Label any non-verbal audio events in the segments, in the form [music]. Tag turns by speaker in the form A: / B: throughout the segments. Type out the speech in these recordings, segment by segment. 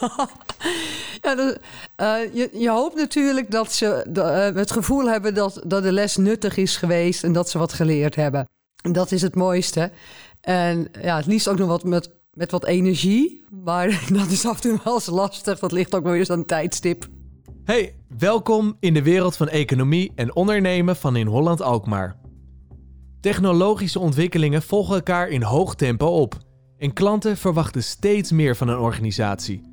A: [laughs] ja, uh, je, hoopt natuurlijk dat ze de, uh, het gevoel hebben dat, dat de les nuttig is geweest en dat ze wat geleerd hebben. Dat is het mooiste. En ja, het liefst ook nog wat met, met wat energie. Maar [laughs] dat is af en toe wel eens lastig. Dat ligt ook wel eens aan een tijdstip.
B: Hey, welkom in de wereld van economie en ondernemen van in Holland-Alkmaar. Technologische ontwikkelingen volgen elkaar in hoog tempo op. En klanten verwachten steeds meer van een organisatie.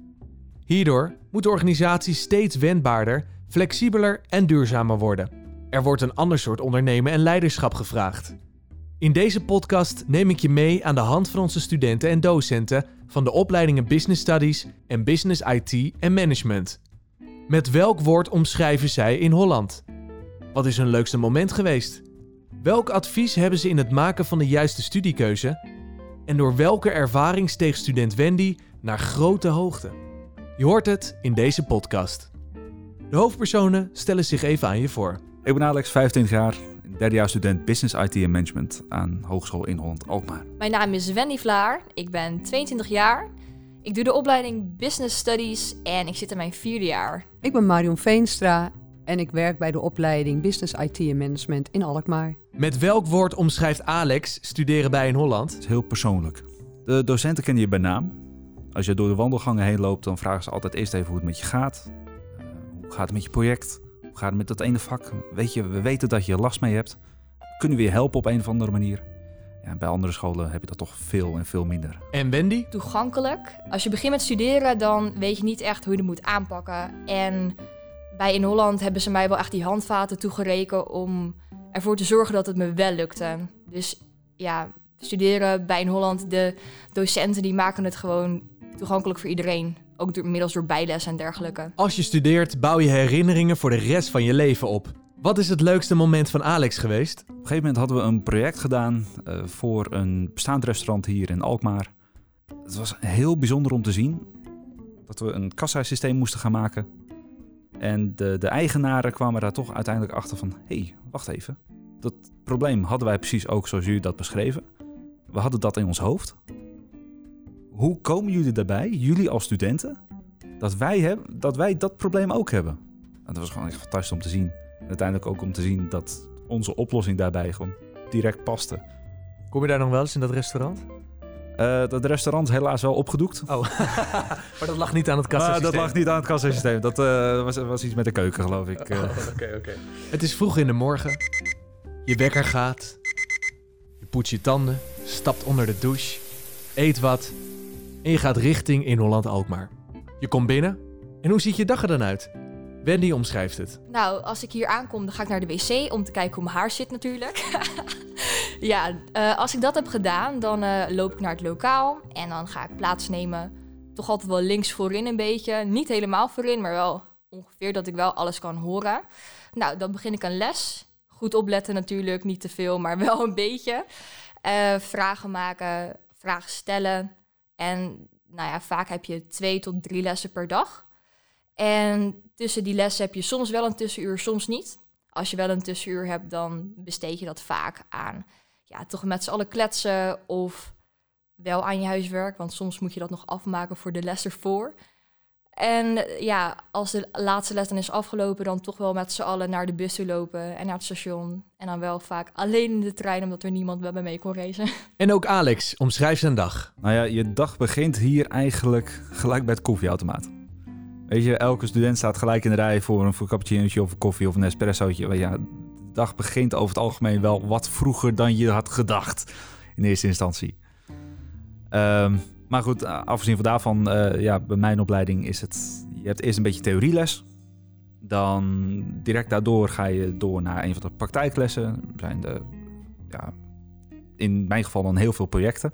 B: Hierdoor moet de organisatie steeds wendbaarder, flexibeler en duurzamer worden. Er wordt een ander soort ondernemen en leiderschap gevraagd. In deze podcast neem ik je mee aan de hand van onze studenten en docenten van de opleidingen Business Studies en Business IT en Management. Met welk woord omschrijven zij in Holland? Wat is hun leukste moment geweest? Welk advies hebben ze in het maken van de juiste studiekeuze? En door welke ervaring steeg student Wendy naar grote hoogte? Je hoort het in deze podcast. De hoofdpersonen stellen zich even aan je voor.
C: Ik ben Alex, 25 jaar, derdejaars student Business IT en Management aan Hogeschool in Holland-Alkmaar.
D: Mijn naam is Wendy Vlaar, ik ben 22 jaar. Ik doe de opleiding Business Studies en ik zit in mijn vierde jaar.
A: Ik ben Marion Veenstra en ik werk bij de opleiding Business IT en Management in Alkmaar.
B: Met welk woord omschrijft Alex studeren bij in Holland?
C: Het is heel persoonlijk. De docenten kennen je bij naam. Als je door de wandelgangen heen loopt, dan vragen ze altijd eerst even hoe het met je gaat. Uh, hoe gaat het met je project? Hoe gaat het met dat ene vak? Weet je, we weten dat je er last mee hebt. Kunnen we je helpen op een of andere manier? Ja, bij andere scholen heb je dat toch veel en veel minder.
B: En Wendy?
D: Toegankelijk. Als je begint met studeren, dan weet je niet echt hoe je het moet aanpakken. En bij In Holland hebben ze mij wel echt die handvaten toegereken om ervoor te zorgen dat het me wel lukte. Dus ja, studeren bij In Holland, de docenten die maken het gewoon toegankelijk voor iedereen. Ook door, middels door bijles en dergelijke.
B: Als je studeert, bouw je herinneringen voor de rest van je leven op. Wat is het leukste moment van Alex geweest?
C: Op een gegeven moment hadden we een project gedaan uh, voor een bestaand restaurant hier in Alkmaar. Het was heel bijzonder om te zien dat we een kassasysteem moesten gaan maken. En de, de eigenaren kwamen daar toch uiteindelijk achter van... hé, hey, wacht even. Dat probleem hadden wij precies ook zoals jullie dat beschreven. We hadden dat in ons hoofd. Hoe komen jullie daarbij, jullie als studenten, dat wij, hebben, dat, wij dat probleem ook hebben? En dat was gewoon echt fantastisch om te zien. En uiteindelijk ook om te zien dat onze oplossing daarbij gewoon direct paste.
B: Kom je daar nog wel eens in dat restaurant?
C: Uh, dat restaurant is helaas wel opgedoekt.
B: Oh, [laughs] maar dat lag niet aan het kassasysteem?
C: dat lag niet aan het kassasysteem. Dat uh, was, was iets met de keuken, geloof ik.
B: Oké, uh. oké. Okay, okay. Het is vroeg in de morgen. Je wekker gaat. Je poetst je tanden. Stapt onder de douche. Eet wat. En je gaat richting in Holland-Alkmaar. Je komt binnen. En hoe ziet je dag er dan uit? Wendy omschrijft het.
D: Nou, als ik hier aankom, dan ga ik naar de wc om te kijken hoe mijn haar zit natuurlijk. [laughs] ja, uh, als ik dat heb gedaan, dan uh, loop ik naar het lokaal en dan ga ik plaatsnemen. Toch altijd wel links voorin een beetje. Niet helemaal voorin, maar wel ongeveer dat ik wel alles kan horen. Nou, dan begin ik een les. Goed opletten natuurlijk, niet te veel, maar wel een beetje. Uh, vragen maken, vragen stellen. En nou ja, vaak heb je twee tot drie lessen per dag. En tussen die lessen heb je soms wel een tussenuur, soms niet. Als je wel een tussenuur hebt, dan besteed je dat vaak aan ja, toch met z'n allen kletsen of wel aan je huiswerk. Want soms moet je dat nog afmaken voor de les ervoor. En ja, als de laatste les dan is afgelopen, dan toch wel met z'n allen naar de bus toe lopen en naar het station. En dan wel vaak alleen in de trein, omdat er niemand bij me mee kon reizen. [laughs]
B: En ook Alex, omschrijf zijn dag.
C: Nou ja, je dag begint hier eigenlijk gelijk bij het koffieautomaat. Weet je, elke student staat gelijk in de rij voor een, voor cappuccino of een koffie of een espressootje. Ja, de dag begint over het algemeen wel wat vroeger dan je had gedacht in eerste instantie. Um, maar goed, afgezien van daarvan, uh, ja, bij mijn opleiding is het... Je hebt eerst een beetje theorieles. Dan direct daardoor ga je door naar een van de praktijklessen. Er zijn de, ja, in mijn geval dan heel veel projecten.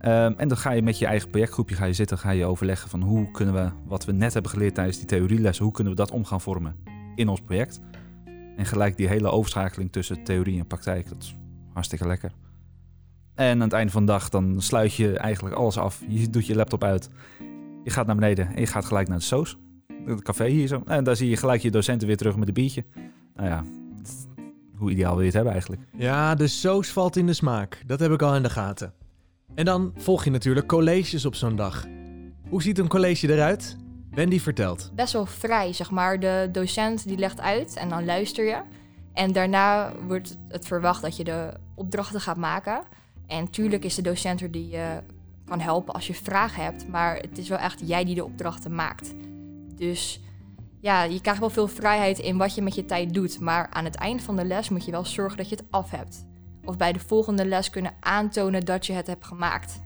C: Um, en dan ga je met je eigen projectgroepje ga je zitten, ga je overleggen van hoe kunnen we wat we net hebben geleerd tijdens die theorielessen, hoe kunnen we dat om gaan vormen in ons project. En gelijk die hele overschakeling tussen theorie en praktijk, dat is hartstikke lekker. En aan het einde van de dag dan sluit je eigenlijk alles af. Je doet je laptop uit, je gaat naar beneden en je gaat gelijk naar de soos. Het café hier zo. En daar zie je gelijk je docenten weer terug met een biertje. Nou ja, hoe ideaal wil je het hebben eigenlijk?
B: Ja, de soos valt in de smaak. Dat heb ik al in de gaten. En dan volg je natuurlijk colleges op zo'n dag. Hoe ziet een college eruit? Wendy vertelt.
D: Best wel vrij, zeg maar. De docent die legt uit en dan luister je. En daarna wordt het verwacht dat je de opdrachten gaat maken. En tuurlijk is de docent er die je kan helpen als je vragen hebt. Maar het is wel echt jij die de opdrachten maakt. Dus ja, je krijgt wel veel vrijheid in wat je met je tijd doet. Maar aan het eind van de les moet je wel zorgen dat je het af hebt. Of bij de volgende les kunnen aantonen dat je het hebt gemaakt.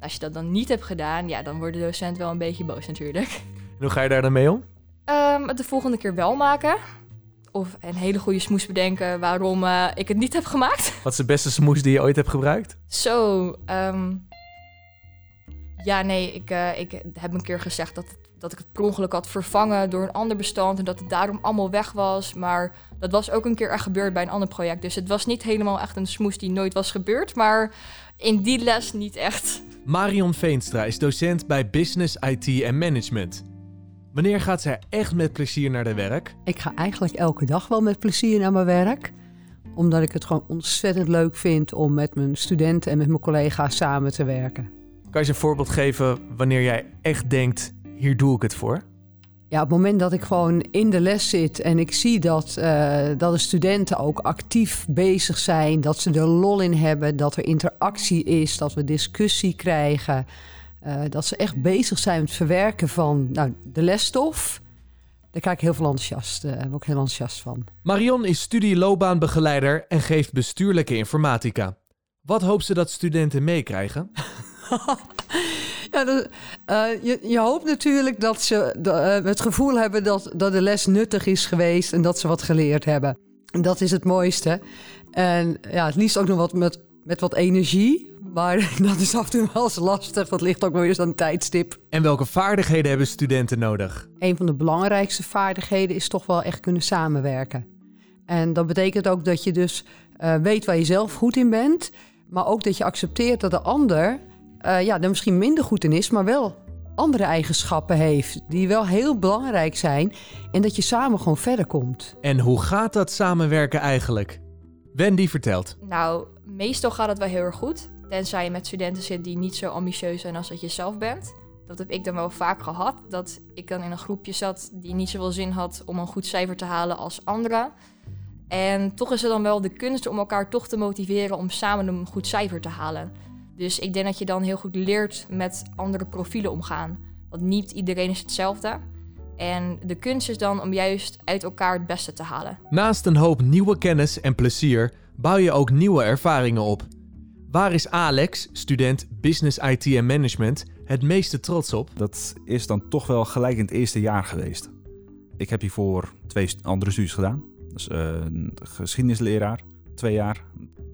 D: Als je dat dan niet hebt gedaan, ja, dan wordt de docent wel een beetje boos natuurlijk.
B: En hoe ga je daar dan mee om?
D: Ehm, het de volgende keer wel maken. Of een hele goede smoes bedenken waarom eh, ik het niet heb gemaakt.
B: Wat is de beste smoes die je ooit hebt gebruikt?
D: Zo, ehm, ja, nee, ik, eh, ik heb een keer gezegd dat, dat ik het per ongeluk had vervangen door een ander bestand en dat het daarom allemaal weg was. Maar dat was ook een keer echt gebeurd bij een ander project. Dus het was niet helemaal echt een smoes die nooit was gebeurd, maar in die les niet echt.
B: Marion Veenstra is docent bij Business, IT en Management. Wanneer gaat zij echt met plezier naar de werk?
A: Ik ga eigenlijk elke dag wel met plezier naar mijn werk. Omdat ik het gewoon ontzettend leuk vind om met mijn studenten en met mijn collega's samen te werken.
B: Kan je eens een voorbeeld geven wanneer jij echt denkt, hier doe ik het voor?
A: Ja, op het moment dat ik gewoon in de les zit en ik zie dat, eh, dat de studenten ook actief bezig zijn, dat ze er lol in hebben, dat er interactie is, dat we discussie krijgen, eh, dat ze echt bezig zijn met het verwerken van nou, de lesstof, daar krijg ik heel veel enthousiast, uh, ben ik ook heel enthousiast van.
B: Marion is studieloopbaanbegeleider en geeft bestuurlijke informatica. Wat hoopt ze dat studenten meekrijgen? [laughs]
A: Ja, dat, uh, je, je, hoopt natuurlijk dat ze de, het gevoel hebben dat, dat de les nuttig is geweest en dat ze wat geleerd hebben. En dat is het mooiste. En ja, het liefst ook nog wat met, met wat energie. Maar [laughs] dat is af en toe wel eens lastig. Dat ligt ook wel eens aan een tijdstip.
B: En welke vaardigheden hebben studenten nodig?
A: Een van de belangrijkste vaardigheden is toch wel echt kunnen samenwerken. En dat betekent ook dat je dus uh, weet waar je zelf goed in bent. Maar ook dat je accepteert dat de ander uh, ja, er misschien minder goed in is, maar wel andere eigenschappen heeft. Die wel heel belangrijk zijn. En dat je samen gewoon verder komt.
B: En hoe gaat dat samenwerken eigenlijk? Wendy vertelt.
D: Nou, meestal gaat het wel heel erg goed. Tenzij je met studenten zit die niet zo ambitieus zijn als dat je zelf bent. Dat heb ik dan wel vaak gehad. Dat ik dan in een groepje zat die niet zoveel zin had om een goed cijfer te halen als anderen. En toch is er dan wel de kunst om elkaar toch te motiveren om samen een goed cijfer te halen. Dus ik denk dat je dan heel goed leert met andere profielen omgaan. Want niet iedereen is hetzelfde. En de kunst is dan om juist uit elkaar het beste te halen.
B: Naast een hoop nieuwe kennis en plezier bouw je ook nieuwe ervaringen op. Waar is Alex, student Business IT en Management, het meeste trots op?
C: Dat is dan toch wel gelijk in het eerste jaar geweest. Ik heb hiervoor twee andere studies gedaan. Dus uh, geschiedenisleraar, twee jaar,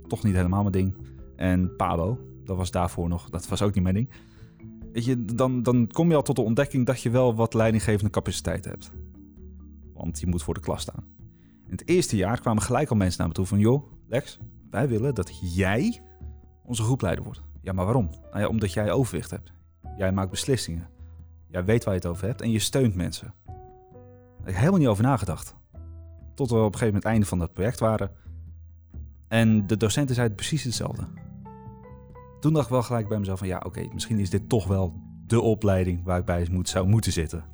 C: toch niet helemaal mijn ding. En Pabo, dat was daarvoor nog, dat was ook niet mijn ding. Weet je, dan, dan kom je al tot de ontdekking dat je wel wat leidinggevende capaciteit hebt. Want je moet voor de klas staan. In het eerste jaar kwamen gelijk al mensen naar me toe van... joh, Lex, wij willen dat jij onze groepleider wordt. Ja, maar waarom? Nou ja, omdat jij overwicht hebt. Jij maakt beslissingen. Jij weet waar je het over hebt en je steunt mensen. Daar heb ik helemaal niet over nagedacht. Tot we op een gegeven moment het einde van dat project waren. En de docenten zeiden precies hetzelfde toen dacht ik wel gelijk bij mezelf van ja, oké, okay, misschien is dit toch wel de opleiding waar ik bij moet, zou moeten zitten.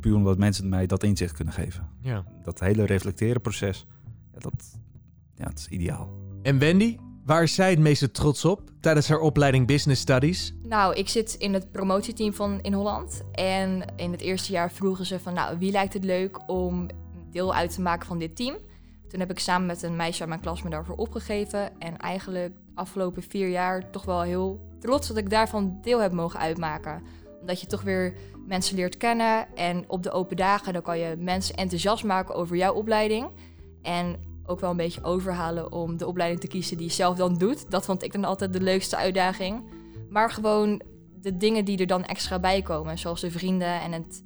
C: Puur omdat mensen mij dat inzicht kunnen geven.
B: Ja.
C: Dat hele reflecteren proces, ja, dat, ja, dat is ideaal.
B: En Wendy, waar is zij het meeste trots op tijdens haar opleiding Business Studies?
D: Nou, ik zit in het promotieteam van in Holland. En in het eerste jaar vroegen ze van nou, wie lijkt het leuk om deel uit te maken van dit team? Toen heb ik samen met een meisje uit mijn klas me daarvoor opgegeven. En eigenlijk afgelopen vier jaar toch wel heel trots dat ik daarvan deel heb mogen uitmaken. Omdat je toch weer mensen leert kennen. En op de open dagen dan kan je mensen enthousiast maken over jouw opleiding. En ook wel een beetje overhalen om de opleiding te kiezen die je zelf dan doet. Dat vond ik dan altijd de leukste uitdaging. Maar gewoon de dingen die er dan extra bij komen. Zoals de vrienden en het,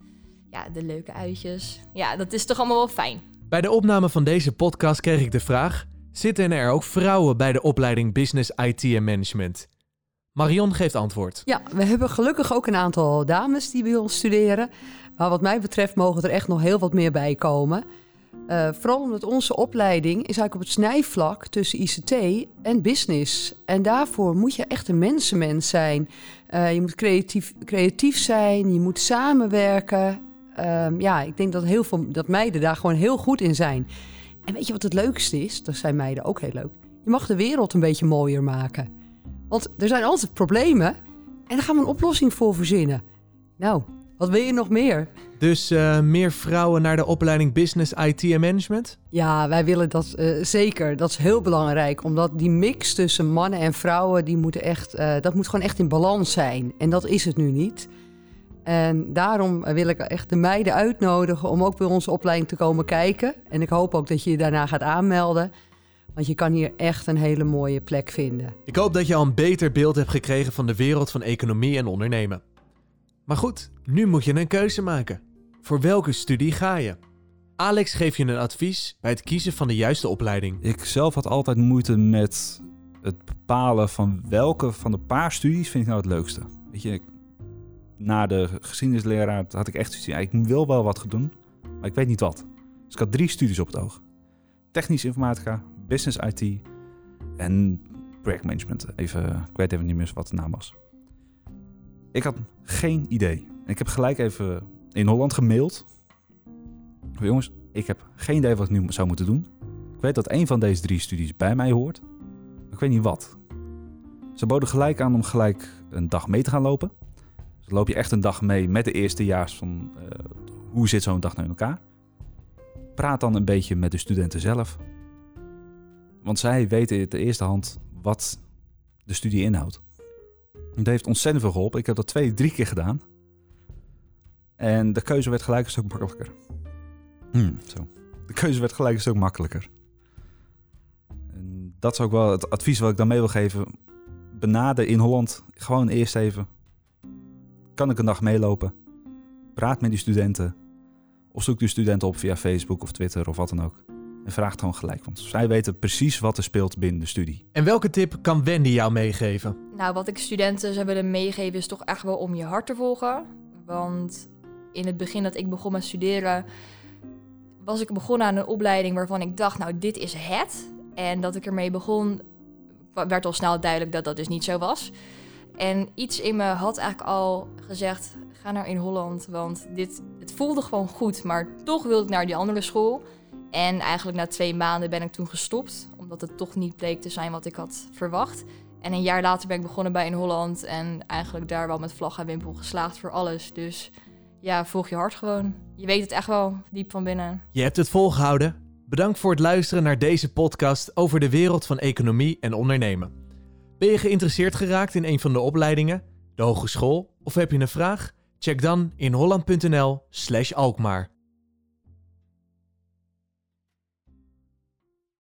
D: ja, de leuke uitjes. Ja, dat is toch allemaal wel fijn.
B: Bij de opname van deze podcast kreeg ik de vraag: zitten er ook vrouwen bij de opleiding Business IT en Management? Marion geeft antwoord.
A: Ja, we hebben gelukkig ook een aantal dames die bij ons studeren. Maar wat mij betreft mogen er echt nog heel wat meer bij komen. Uh, vooral omdat onze opleiding is eigenlijk op het snijvlak tussen ICT en business. En daarvoor moet je echt een mensenmens zijn. Eh, je moet creatief, creatief zijn, je moet samenwerken. Ehm, ja, ik denk dat heel veel dat meiden daar gewoon heel goed in zijn. En weet je wat het leukste is? Dat zijn meiden ook heel leuk. Je mag de wereld een beetje mooier maken. Want er zijn altijd problemen en daar gaan we een oplossing voor verzinnen. Nou, wat wil je nog meer?
B: Dus uh, meer vrouwen naar de opleiding Business, IT en Management?
A: Ja, wij willen dat uh, zeker. Dat is heel belangrijk. Omdat die mix tussen mannen en vrouwen, die moet echt, uh, dat moet gewoon echt in balans zijn. En dat is het nu niet. En daarom wil ik echt de meiden uitnodigen om ook bij onze opleiding te komen kijken. En ik hoop ook dat je je daarna gaat aanmelden. Want je kan hier echt een hele mooie plek vinden.
B: Ik hoop dat je al een beter beeld hebt gekregen van de wereld van economie en ondernemen. Maar goed, nu moet je een keuze maken. Voor welke studie ga je? Alex geeft je een advies bij het kiezen van de juiste opleiding.
C: Ik zelf had altijd moeite met het bepalen van welke van de paar studies vind ik nou het leukste. Weet je, na de geschiedenisleraar had ik echt zoiets ik wil wel wat gaan doen, maar ik weet niet wat. Dus ik had drie studies op het oog. Technische informatica, business IT en projectmanagement. Even, ik weet even niet meer wat de naam was. Ik had geen idee. Ik heb gelijk even in Holland gemaild. Jongens, ik heb geen idee wat ik nu zou moeten doen. Ik weet dat een van deze drie studies bij mij hoort. Maar ik weet niet wat. Ze boden gelijk aan om gelijk een dag mee te gaan lopen. Dus loop je echt een dag mee met de eerstejaars van uh, hoe zit zo'n dag nou in elkaar. Praat dan een beetje met de studenten zelf. Want zij weten in de eerste hand wat de studie inhoudt. Dat heeft ontzettend veel geholpen. Ik heb dat twee, drie keer gedaan. En de keuze werd gelijk een stuk makkelijker. Hmm, zo. De keuze werd gelijk een stuk makkelijker. En dat is ook wel het advies wat ik dan mee wil geven. Benader in Holland gewoon eerst even. Kan ik een dag meelopen? Praat met die studenten. Of zoek die studenten op via Facebook of Twitter of wat dan ook. En vraag gewoon gelijk, want zij weten precies wat er speelt binnen de studie.
B: En welke tip kan Wendy jou meegeven?
D: Nou, wat ik studenten zou willen meegeven is toch echt wel om je hart te volgen. Want in het begin dat ik begon met studeren, was ik begonnen aan een opleiding waarvan ik dacht, nou, dit is het. En dat ik ermee begon, werd al snel duidelijk dat dat dus niet zo was. En iets in me had eigenlijk al gezegd, ga naar in Holland, want dit, het voelde gewoon goed. Maar toch wilde ik naar die andere school. En eigenlijk na twee maanden ben ik toen gestopt, omdat het toch niet bleek te zijn wat ik had verwacht. En een jaar later ben ik begonnen bij in Holland en eigenlijk daar wel met vlag en wimpel geslaagd voor alles. Dus ja, volg je hart gewoon. Je weet het echt wel, diep van binnen.
B: Je hebt het volgehouden. Bedankt voor het luisteren naar deze podcast over de wereld van economie en ondernemen. Ben je geïnteresseerd geraakt in een van de opleidingen, de hogeschool of heb je een vraag? Check dan in holland.nl/alkmaar.